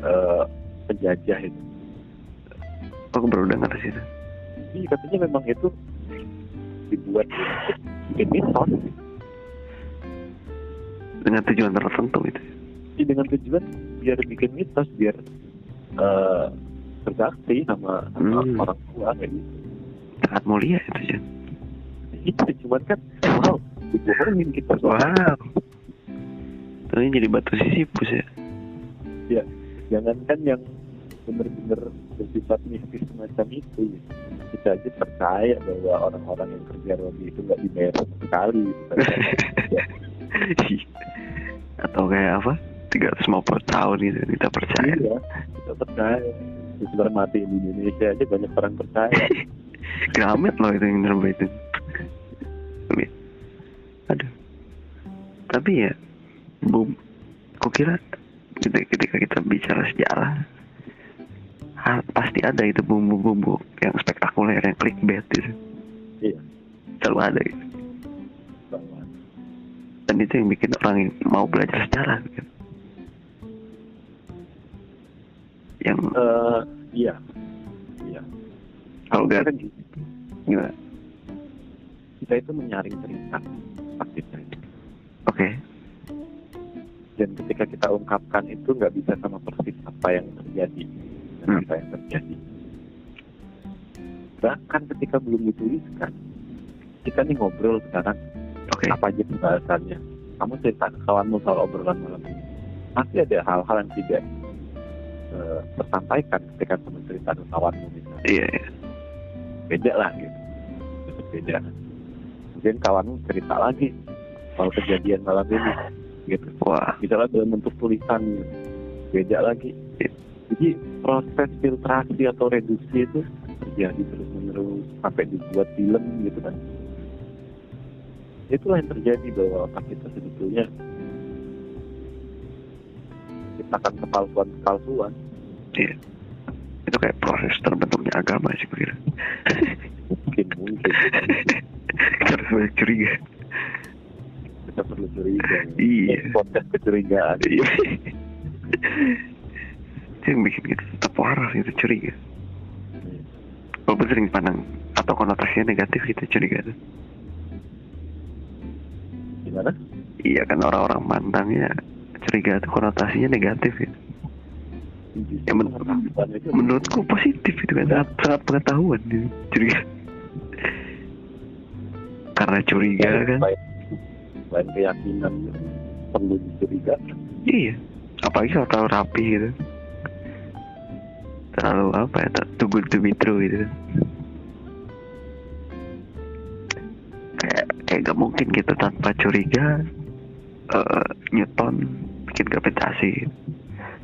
eh, penjajah itu. Aku baru dengar sih itu Iya katanya memang itu dibuat bikin mitos dengan tujuan tertentu gitu Jadi dengan tujuan biar bikin mitos biar eh berbakti sama, sama Hmm. orang tua kayak gitu. Sangat mulia itu Jan itu cuman kan wow dibohongin kita wow. Ini jadi batu sisipus ya. Jangankan yang benar-benar bersifat mistis semacam itu ya. kita aja percaya bahwa orang-orang yang kerja lobby itu nggak dibayar sama sekali. Gitu atau kayak apa? 350 tahun gitu kita percaya. Iya kita percaya. Sebenarnya mati di Indonesia aja banyak orang percaya. Gramet loh itu yang nerbitin Tapi, aduh. Tapi ya bum aku kira ketika, kita bicara sejarah ha- pasti ada itu bumbu-bumbu yang spektakuler yang clickbait gitu iya. Selalu ada gitu bahwa dan itu yang bikin orang mau belajar sejarah gitu. Yang eh iya. Iya. Kalau gak kan gimana? Kita itu menyaring cerita pasti Oke. dan ketika kita ungkapkan itu nggak bisa sama persis apa yang terjadi. Dan Hmm. apa yang terjadi. Bahkan ketika belum dituliskan kita nih ngobrol sekarang Oke. apa aja pembahasannya? Kamu cerita ke kawanmu soal obrolan malam ini. Pasti ada hal-hal yang tidak eh, tersampaikan ketika ke kawanmu misalnya Iya. iya. beda lah gitu beda mungkin kawanmu cerita lagi soal kejadian malam ini gitu Wah. misalnya dalam bentuk tulisan gitu. beda lagi Iya. jadi proses filtrasi atau reduksi itu terjadi terus menerus sampai dibuat film gitu kan itulah yang terjadi bahwa otak kita sebetulnya ciptakan kepalsuan-kepalsuan Iya. Itu kayak proses terbentuknya agama sih kira. mungkin mungkin Karena banyak curiga. kita perlu curiga Iya. Podcast kecurigaan Iya. Itu yang bikin kita tetap waras gitu curiga. Walaupun sering pandang atau konotasinya negatif gitu curiga tuh. gimana Iya kan orang-orang mandangnya curiga itu konotasinya negatif gitu. Ya, men- Menurutku positif itu kan sangat, sangat pengetahuan gitu. curiga. Karena curiga kan. Selain- selain keyakinan perlu dicurigakan Iya. Apalagi kalau terlalu rapi gitu. Terlalu apa ya? Too good to be true gitu. Kayak kayak gak mungkin kita tanpa curiga eh, Newton bikin gravitasi.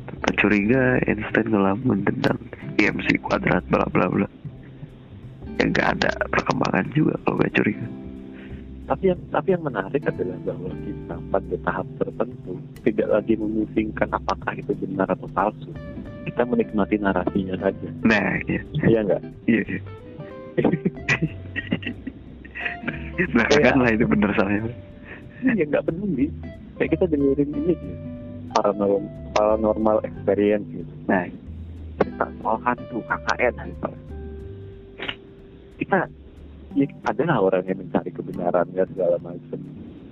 Tanpa curiga Einstein ngelamun tentang IMC kuadrat bla bla bla. Ya gak ada perkembangan juga kalau gak curiga. tapi yang tapi yang menarik adalah bahwa kita pada tahap tertentu tidak lagi memusingkan apakah itu benar atau palsu kita menikmati narasinya saja Nah, iya. iya nggak Iya, iya. nah, kan lah itu bener salahnya. iya nggak peduli kayak kita dengerin ini aja paranormal paranormal experience gitu Nah, cerita soal hantu KKN misalnya kita ya adalah orang yang mencari kebenaran ya segala macam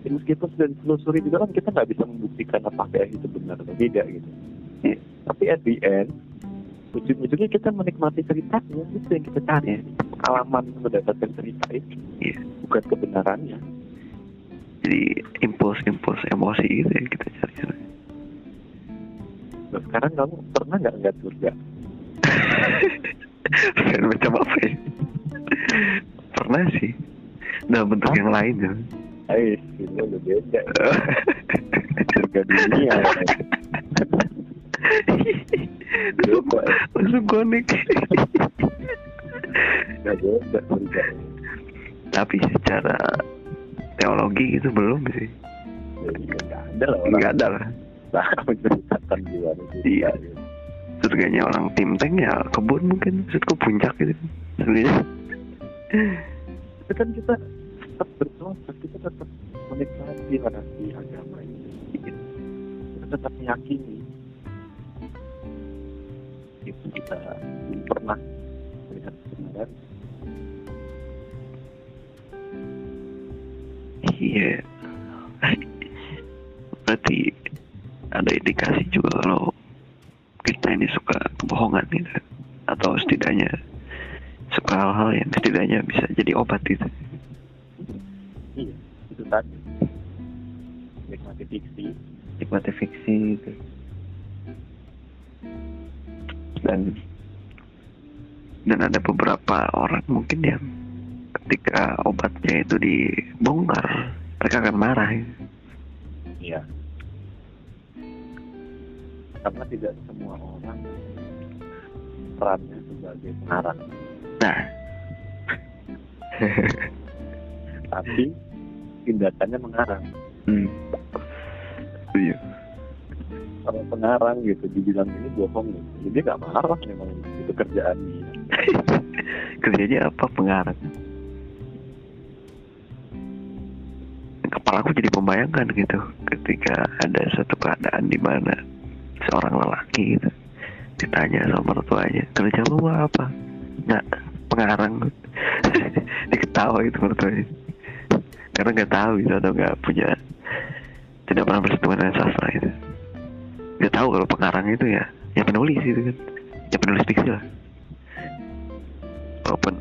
ya, meskipun sudah ditelusuri juga kan kita nggak bisa membuktikan apakah itu benar atau tidak gitu Iya. tapi at the end ujung-ujungnya kita menikmati ceritanya itu yang kita cari pengalaman mendapatkan cerita itu Iya. bukan kebenarannya jadi impuls-impuls emosi itu yang kita cari. Nah sekarang kamu pernah nggak nggak surga Bukan macam apa ya? Pernah sih. Dalam bentuk Hah? yang lain ya. Eh, ini udah beda surga dunia langsung, langsung nggak beda surga Tapi secara teologi itu belum sih. jadi nggak ada lah Nggak ada lah. Tank ya kebun mungkin. Maksudku puncak gitu. Sebenarnya. Itu kan kita tetap berproses, kita tetap menikmati narasi agama ini. Kita tetap meyakini. Itu kita pernah melihat kebenaran. Iya. Berarti ada indikasi dan ada beberapa orang mungkin yang ketika obatnya itu dibongkar mereka akan marah. Iya. Karena tidak semua orang perannya sebagai pengarang. Nah, Tapi tindakannya mengarang. hmm. Iya. kalau pengarang gitu dibilang ini bohong gitu. jadi nggak marah memang itu kerjaan dia Kerjanya apa pengarang? Kepala aku jadi membayangkan gitu ketika ada satu keadaan di mana seorang lelaki gitu ditanya sama mertuanya kerja lu apa? Nggak pengarang. Diketawa gitu mertuanya. nggak tahu gitu atau nggak punya tidak pernah bersentuhan dengan sastra gitu nggak tahu kalau pengarang itu ya ya penulis gitu kan ya penulis fiksi lah walaupun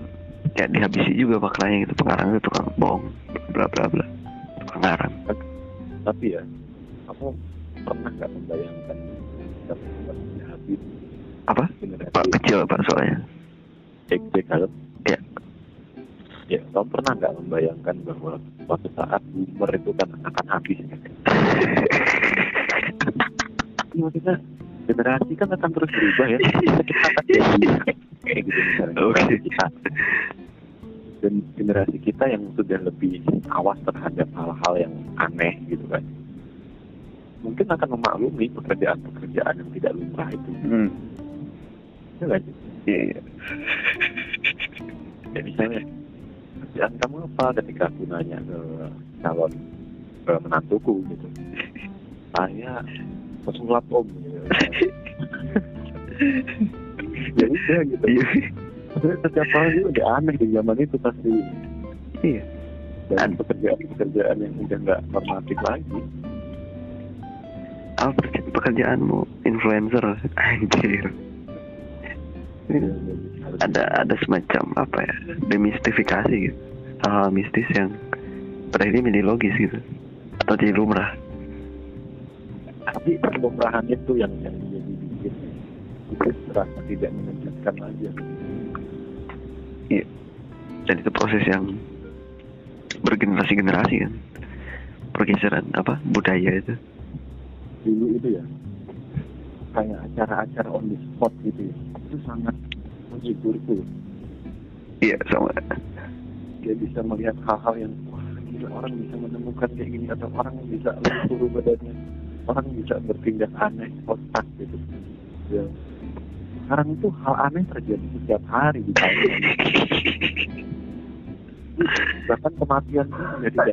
ya dihabisi juga maknanya gitu pengarang itu tukang bohong bla bla bla tukang ngarang. Tapi ya kamu pernah nggak membayangkan habis apa? Pak kecil pak soalnya. XJ kalau ya ya kamu pernah nggak membayangkan bahwa suatu saat boomer itu kan akan habis? Maksudnya generasi kan akan terus berubah ya. Kita akan kayak gitu misalnya kita dan generasi kita yang sudah lebih awas terhadap hal-hal yang aneh gitu kan mungkin akan memaklumi pekerjaan-pekerjaan yang tidak lumrah itu hmm. ya sih? iya ya misalnya kerjaan kamu apa ketika aku nanya ke calon ke menantuku gitu saya pesulap om gitu. ya udah gitu. Iya. Setiap hal itu udah aneh di zaman itu pasti. Iya. Dan pekerjaan-pekerjaan yang udah nggak normatif lagi. Apa pekerja- pekerjaanmu? Influencer? Anjir. Ini ada ada semacam apa ya? Demistifikasi gitu. Hal mistis yang pada akhirnya menjadi logis gitu. Atau jadi lumrah. Tapi kelumrahan itu yang yang menjadi terasa tidak menunjukkan lagi. Dan itu proses yang bergenerasi-generasi kan? Pergeseran apa budaya itu. Dulu itu ya kayak acara-acara on the spot gitu ya. Itu sangat menghiburku iya sama. Dia bisa melihat hal-hal yang wah gila orang bisa menemukan kayak gini atau orang bisa lumpur badannya orang bisa bertindak aneh otak gitu. Ya sekarang itu hal aneh terjadi setiap hari di bahkan kematian pun menjadi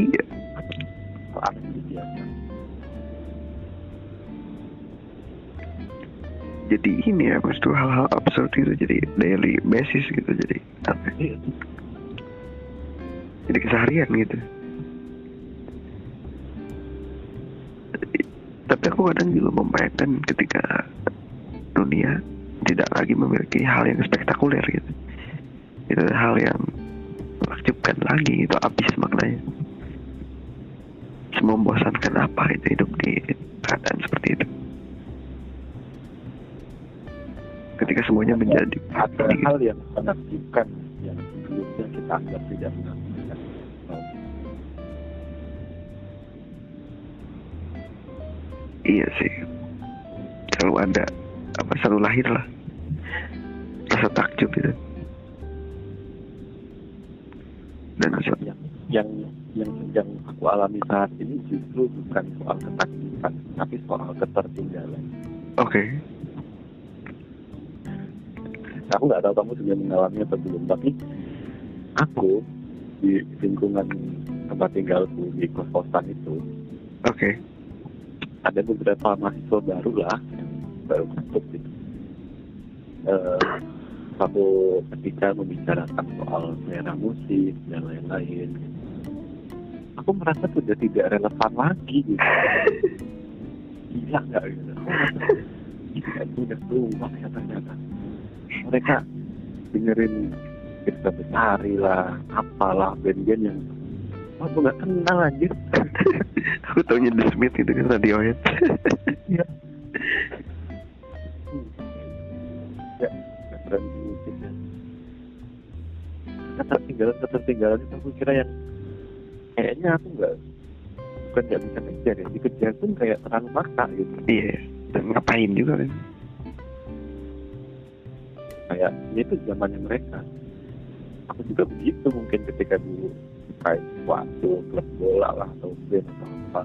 iya. Hal aneh itu biasa jadi ini ya mas tuh hal-hal absurd itu jadi daily basis gitu jadi apa? Ya, jadi keseharian gitu tapi aku kadang juga membayangkan ketika dunia tidak lagi memiliki hal yang spektakuler gitu. Itu hal yang menakjubkan lagi itu habis maknanya. Semua membosankan apa itu hidup di keadaan seperti itu. Ketika semuanya menjadi ada hal yang menakjubkan yang sebelumnya kita anggap tidak menakjubkan Iya sih. Selalu ada apa selalu lahir lah rasa takjub itu. Dan rasa- yang yang yang sedang aku alami saat ini justru bukan soal ketakutan tapi soal ketertinggalan oke. aku nggak tahu kamu sudah mengalami atau belum tapi aku di lingkungan tempat tinggalku di kos kosan itu Oke. Ada beberapa mahasiswa baru lah baru masuk gitu. Eh, satu ketika membicarakan soal selera musik dan lain-lain. Aku merasa sudah tidak relevan lagi gitu. Gila nggak gitu? Aku udah berubah ya ternyata. Mereka dengerin kita besari lah apalah band-band yang aku nggak kenal anjir Aku taunya The Smith itu kan Radiohead. Iya. ya ketertinggalan ketertinggalan itu aku kira yang kayaknya aku nggak bukan nggak bisa kejar ya dikejar pun kayak terlalu maksa gitu iya. Dan ngapain juga kan? kayak ini tuh zamannya mereka aku juga begitu mungkin ketika dulu kayak waktu klub bola lah atau atau apa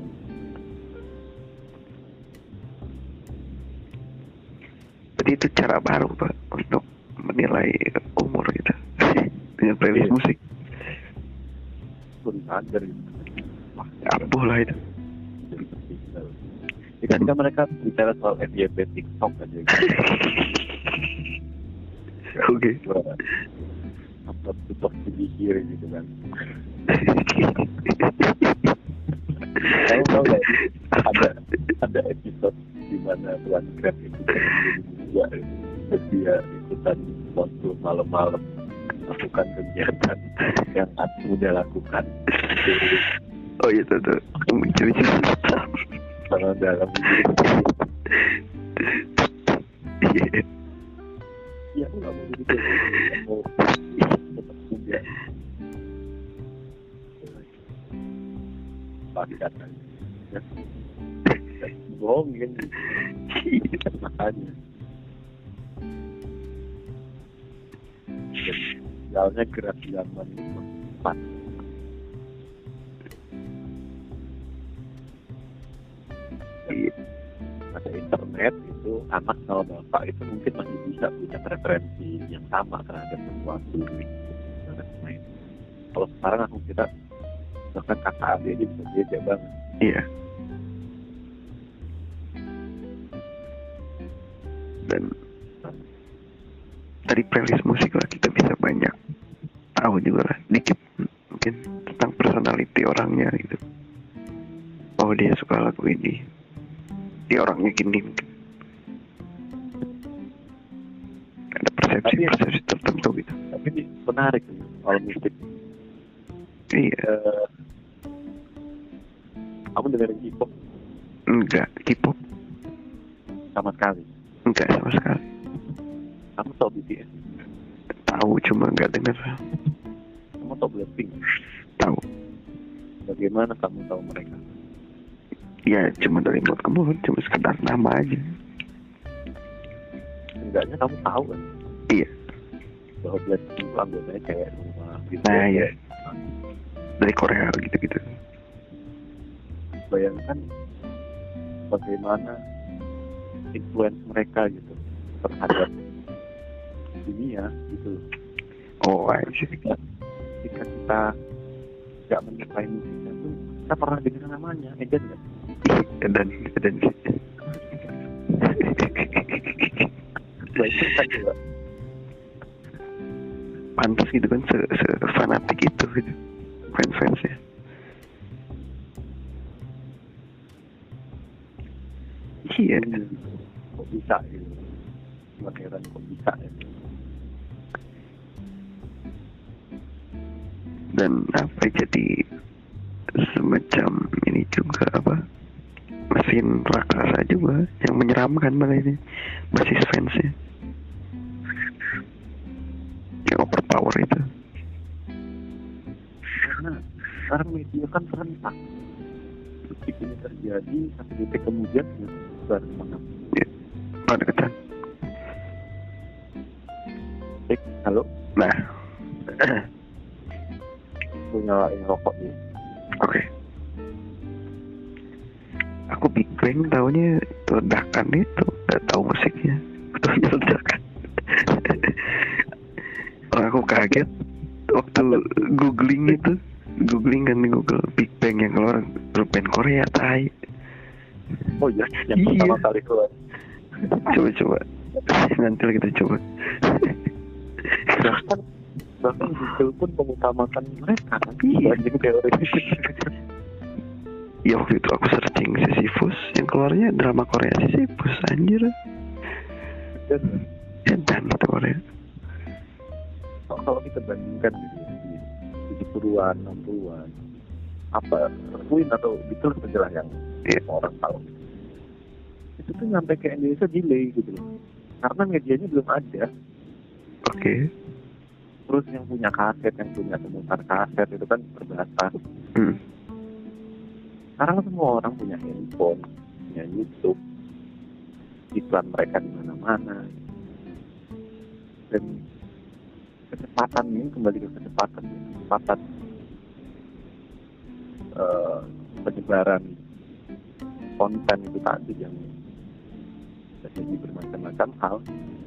Jadi itu cara baru pak untuk menilai umur gitu dengan playlist Iya. musik. pun sadar gitu Abuh lah itu. ya, ketika mereka bicara soal FYP TikTok aja gitu. Oke. Support to be here gitu kan kamu tahu sih, ada ada episode di mana Tuan Grab itu juga dia ikutan waktu malam-malam melakukan kegiatan yang aku udah lakukan Oh iya tuh tuh. Cerita-cerita. kalau dalam Iya. ya aku nggak mau jadi gitu ya bohongin makanya Soalnya gerak zaman itu cepat. Iya. Ada internet itu anak sama bapak itu mungkin masih bisa punya preferensi yang sama terhadap sesuatu main. Kalau sekarang aku kita bahkan kakak adik bisa beda banget. Iya. Dan dari playlist musik lah kita bisa banyak tahu juga lah dikit mungkin tentang personality orangnya gitu. Oh dia suka lagu ini. Dia orangnya gini mungkin. Ada persepsi-persepsi tertentu gitu. Tapi menarik soal musik. Iya. Eh, aku dengerin K-pop Enggak, K-pop sama sekali. enggak sama sekali. Kamu tau BTS, Tahu cuma enggak denger. kamu tau Blackpink. Tahu. Bagaimana kamu tahu mereka? Ya cuma dari mulut ke mulut, cuma sekedar nama aja. Enggaknya kamu tahu kan Iya. bahwa Blackpink anggotanya cewek semua. BTS Nah, iya. Dari Korea gitu-gitu. Bayangkan bagaimana influence mereka gitu terhadap dunia gitu. Oh, I see. Ketika, ketika kita nggak menyukai musiknya tuh kita pernah dengar namanya, Eden nggak? kan juga pantas gitu kan se, se fanatik itu gitu fans fansnya iya kok bisa gitu. Cuma heran kok bisa ya. dan apa jadi semacam ini juga apa mesin raksasa juga yang menyeramkan malah ini basis fansnya yang overpower itu karena sekarang media kan serentak detik ini terjadi satu detik kemudian ya, ketan Eh, halo. Nah. Aku nyalain rokok nih. Oke. Aku Big Bang tahunya itu ledakan itu. Nggak tahu musiknya. Tahunya ledakan. Orang aku kaget waktu googling itu. Googling kan di Google Big Bang yang keluar grup band Korea tai oh iya yang Iya. pertama kali keluar. Coba coba. Nanti kita coba. Bahkan bahkan Google pun mengutamakan mereka kan? Iya. dibanding teori. Ya waktu itu aku searching Sisyphus yang keluarnya drama Korea Sisyphus anjir. Dan edan itu Korea. Kalau- kalau kita bandingkan gitu ya, di 70-an 60-an apa Queen atau Beatles lah yang Iya. semua orang tahu itu tuh nyampe ke Indonesia delay gitu loh. Karena medianya belum ada. Oke. Terus yang punya kaset yang punya pemutar kaset itu kan terbatas. Hmm. sekarang semua orang punya handphone punya YouTube. Iklan mereka di mana-mana. Dan kecepatan ini kembali ke kecepatan kecepatan eh, penyebaran konten itu tadi yang terjadi bermacam-macam hal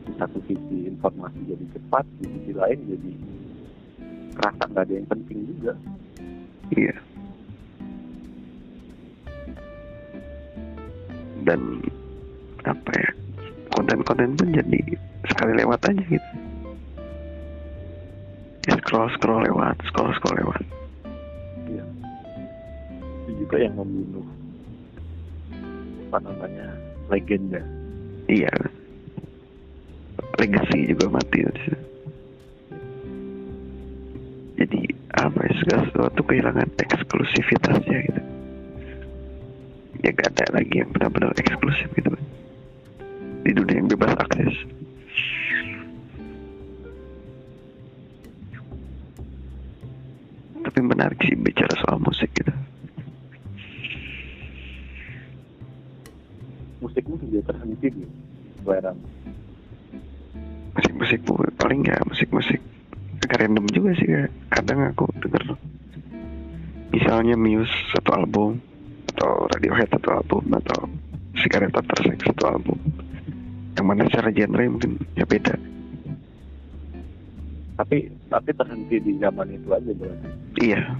di satu sisi informasi jadi cepat di sisi lain jadi kerasa nggak ada yang penting juga. Iya. Dan apa ya konten-konten pun jadi sekali lewat aja gitu. Scroll scroll lewat scroll scroll lewat. Iya. Itu juga yang membunuh apa namanya legenda. iya. Legacy juga mati jadi apa ya segala sesuatu kehilangan eksklusivitasnya gitu. Ya gak ada lagi yang benar-benar eksklusif gitu. Di dunia yang bebas akses. Tapi menarik sih bicara soal musik gitu Musikmu sudah terhenti gitu. Barang. musik-musik paling nggak musik-musik agak random juga sih kayak kadang aku denger misalnya Muse satu album atau Radiohead satu album atau Cigarette After Sex satu album yang mana secara genre mungkin ya beda Tapi tapi terhenti di zaman itu aja berarti. iya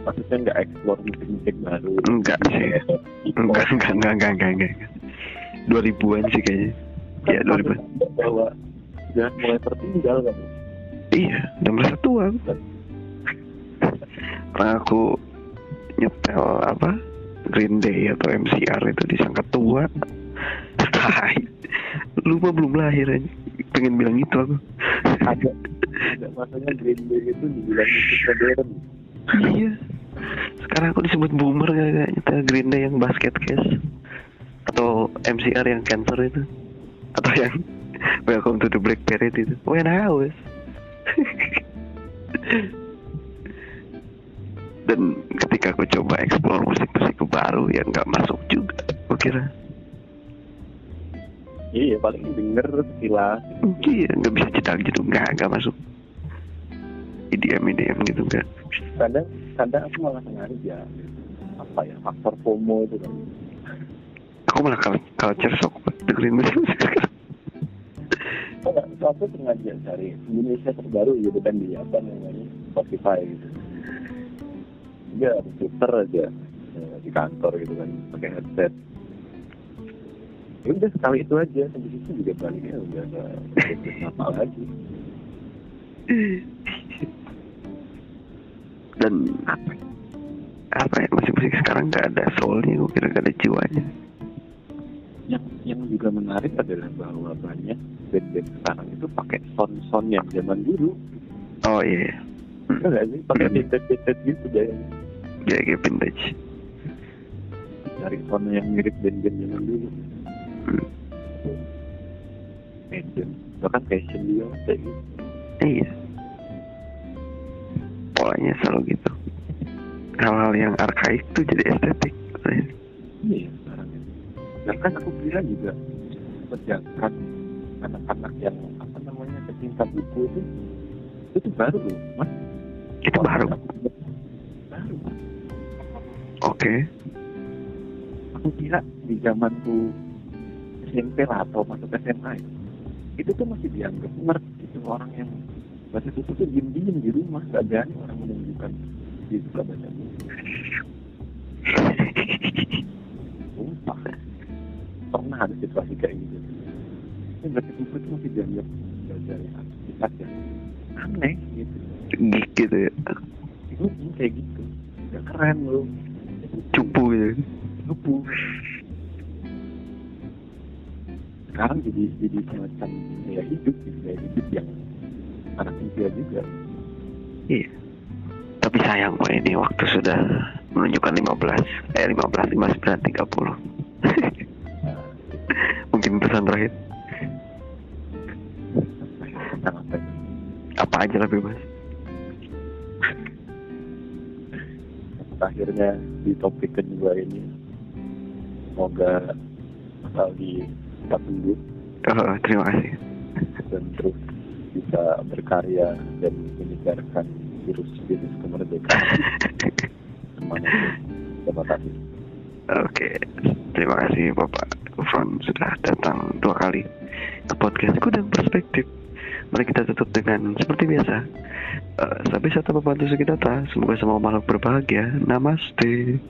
Maksudnya nggak explore musik-musik baru. enggak sih enggak enggak enggak enggak enggak enggak 2000-an sih kayaknya. Iya, 2000 bahwa jangan mulai tertinggal kan. iya udah merasa tua. Karena aku nyetel apa Green Day atau MCR itu disangka tua. Tai. Lu mah belum lahir aja Pengen bilang gitu aku. Ada. Ada masanya Green Day itu dibilang musik modern. Iya. Sekarang aku disebut boomer kayak nyetel Green Day yang basket case Atau MCR yang cancer itu. Atau yang Welcome to the Black Parade itu. When I was Dan ketika aku coba explore musik-musik baru yang nggak masuk juga Aku kira. Iya paling denger sekilas. Iya nggak bisa cetak gitu. Nggak, nggak masuk. IDM, IDM gitu nggak. Kadang kadang aku malah sengaja. Apa ya faktor FOMO itu kan. Aku malah cul- culture shock dengerin musik-musik sekarang aku sengaja cari Indonesia terbaru gitu kan di apa namanya Spotify gitu. Dia puter aja eh, di kantor gitu kan pakai headset. Ya udah sekali itu aja sampai situ juga baliknya udah ada apa lagi. dan apa apa ya musik-musik sekarang nggak ada soulnya gue kira nggak ada jiwanya Yang yang juga menarik adalah bahwa banyak band-band sekarang itu pakai sound-sound yang zaman dulu. oh iya Enggak nggak sih? Pakai vintage-vintage gitu deh. ya kayak vintage Cari sound yang mirip band-band zaman dulu. Hmm. Fashion. Bahkan fashion dia kayak gitu. iya polanya selalu gitu hal-hal yang arkaik tuh jadi estetik Iya sekarang ini. Dan kan aku kira juga menjaga anak-anak yang apa namanya pecinta buku itu itu baru loh, mas. itu baru Baru. oke Aku kira di zamanku SMP lah atau masuk SMA itu, itu tuh masih dianggap ngerti itu orang yang baca buku tuh diem-diem di rumah, gak berani orang menunjukkan dia suka baca buku. Ada situasi kayak gitu. Yang baca buku itu masih dianggap belajar yang aktivitas yang aneh gitu. gitu ya Itu kayak gitu. Gak keren loh. cupu gitu Lupu. Sekarang jadi jadi semacam gaya hidup, gitu. gaya hidup yang anak muda juga. iya tapi sayang Pak ini waktu sudah menunjukkan 15 eh 15 59 30 Nah, mungkin pesan terakhir? Apa aja lah bebas? Akhirnya di topik kedua ini semoga Mas Aldi tetap sembuh. Oh, terima kasih. Dan terus bisa berkarya dan menyegarkan virus-virus kemerdekaan. Semangat terima kasih. Oke, terima kasih Bapak Gufron sudah datang dua kali ke podcastku dan perspektif. Mari kita tutup dengan seperti biasa. Uh, sampai satu pembantu sekitar, semoga semua makhluk berbahagia. Namaste.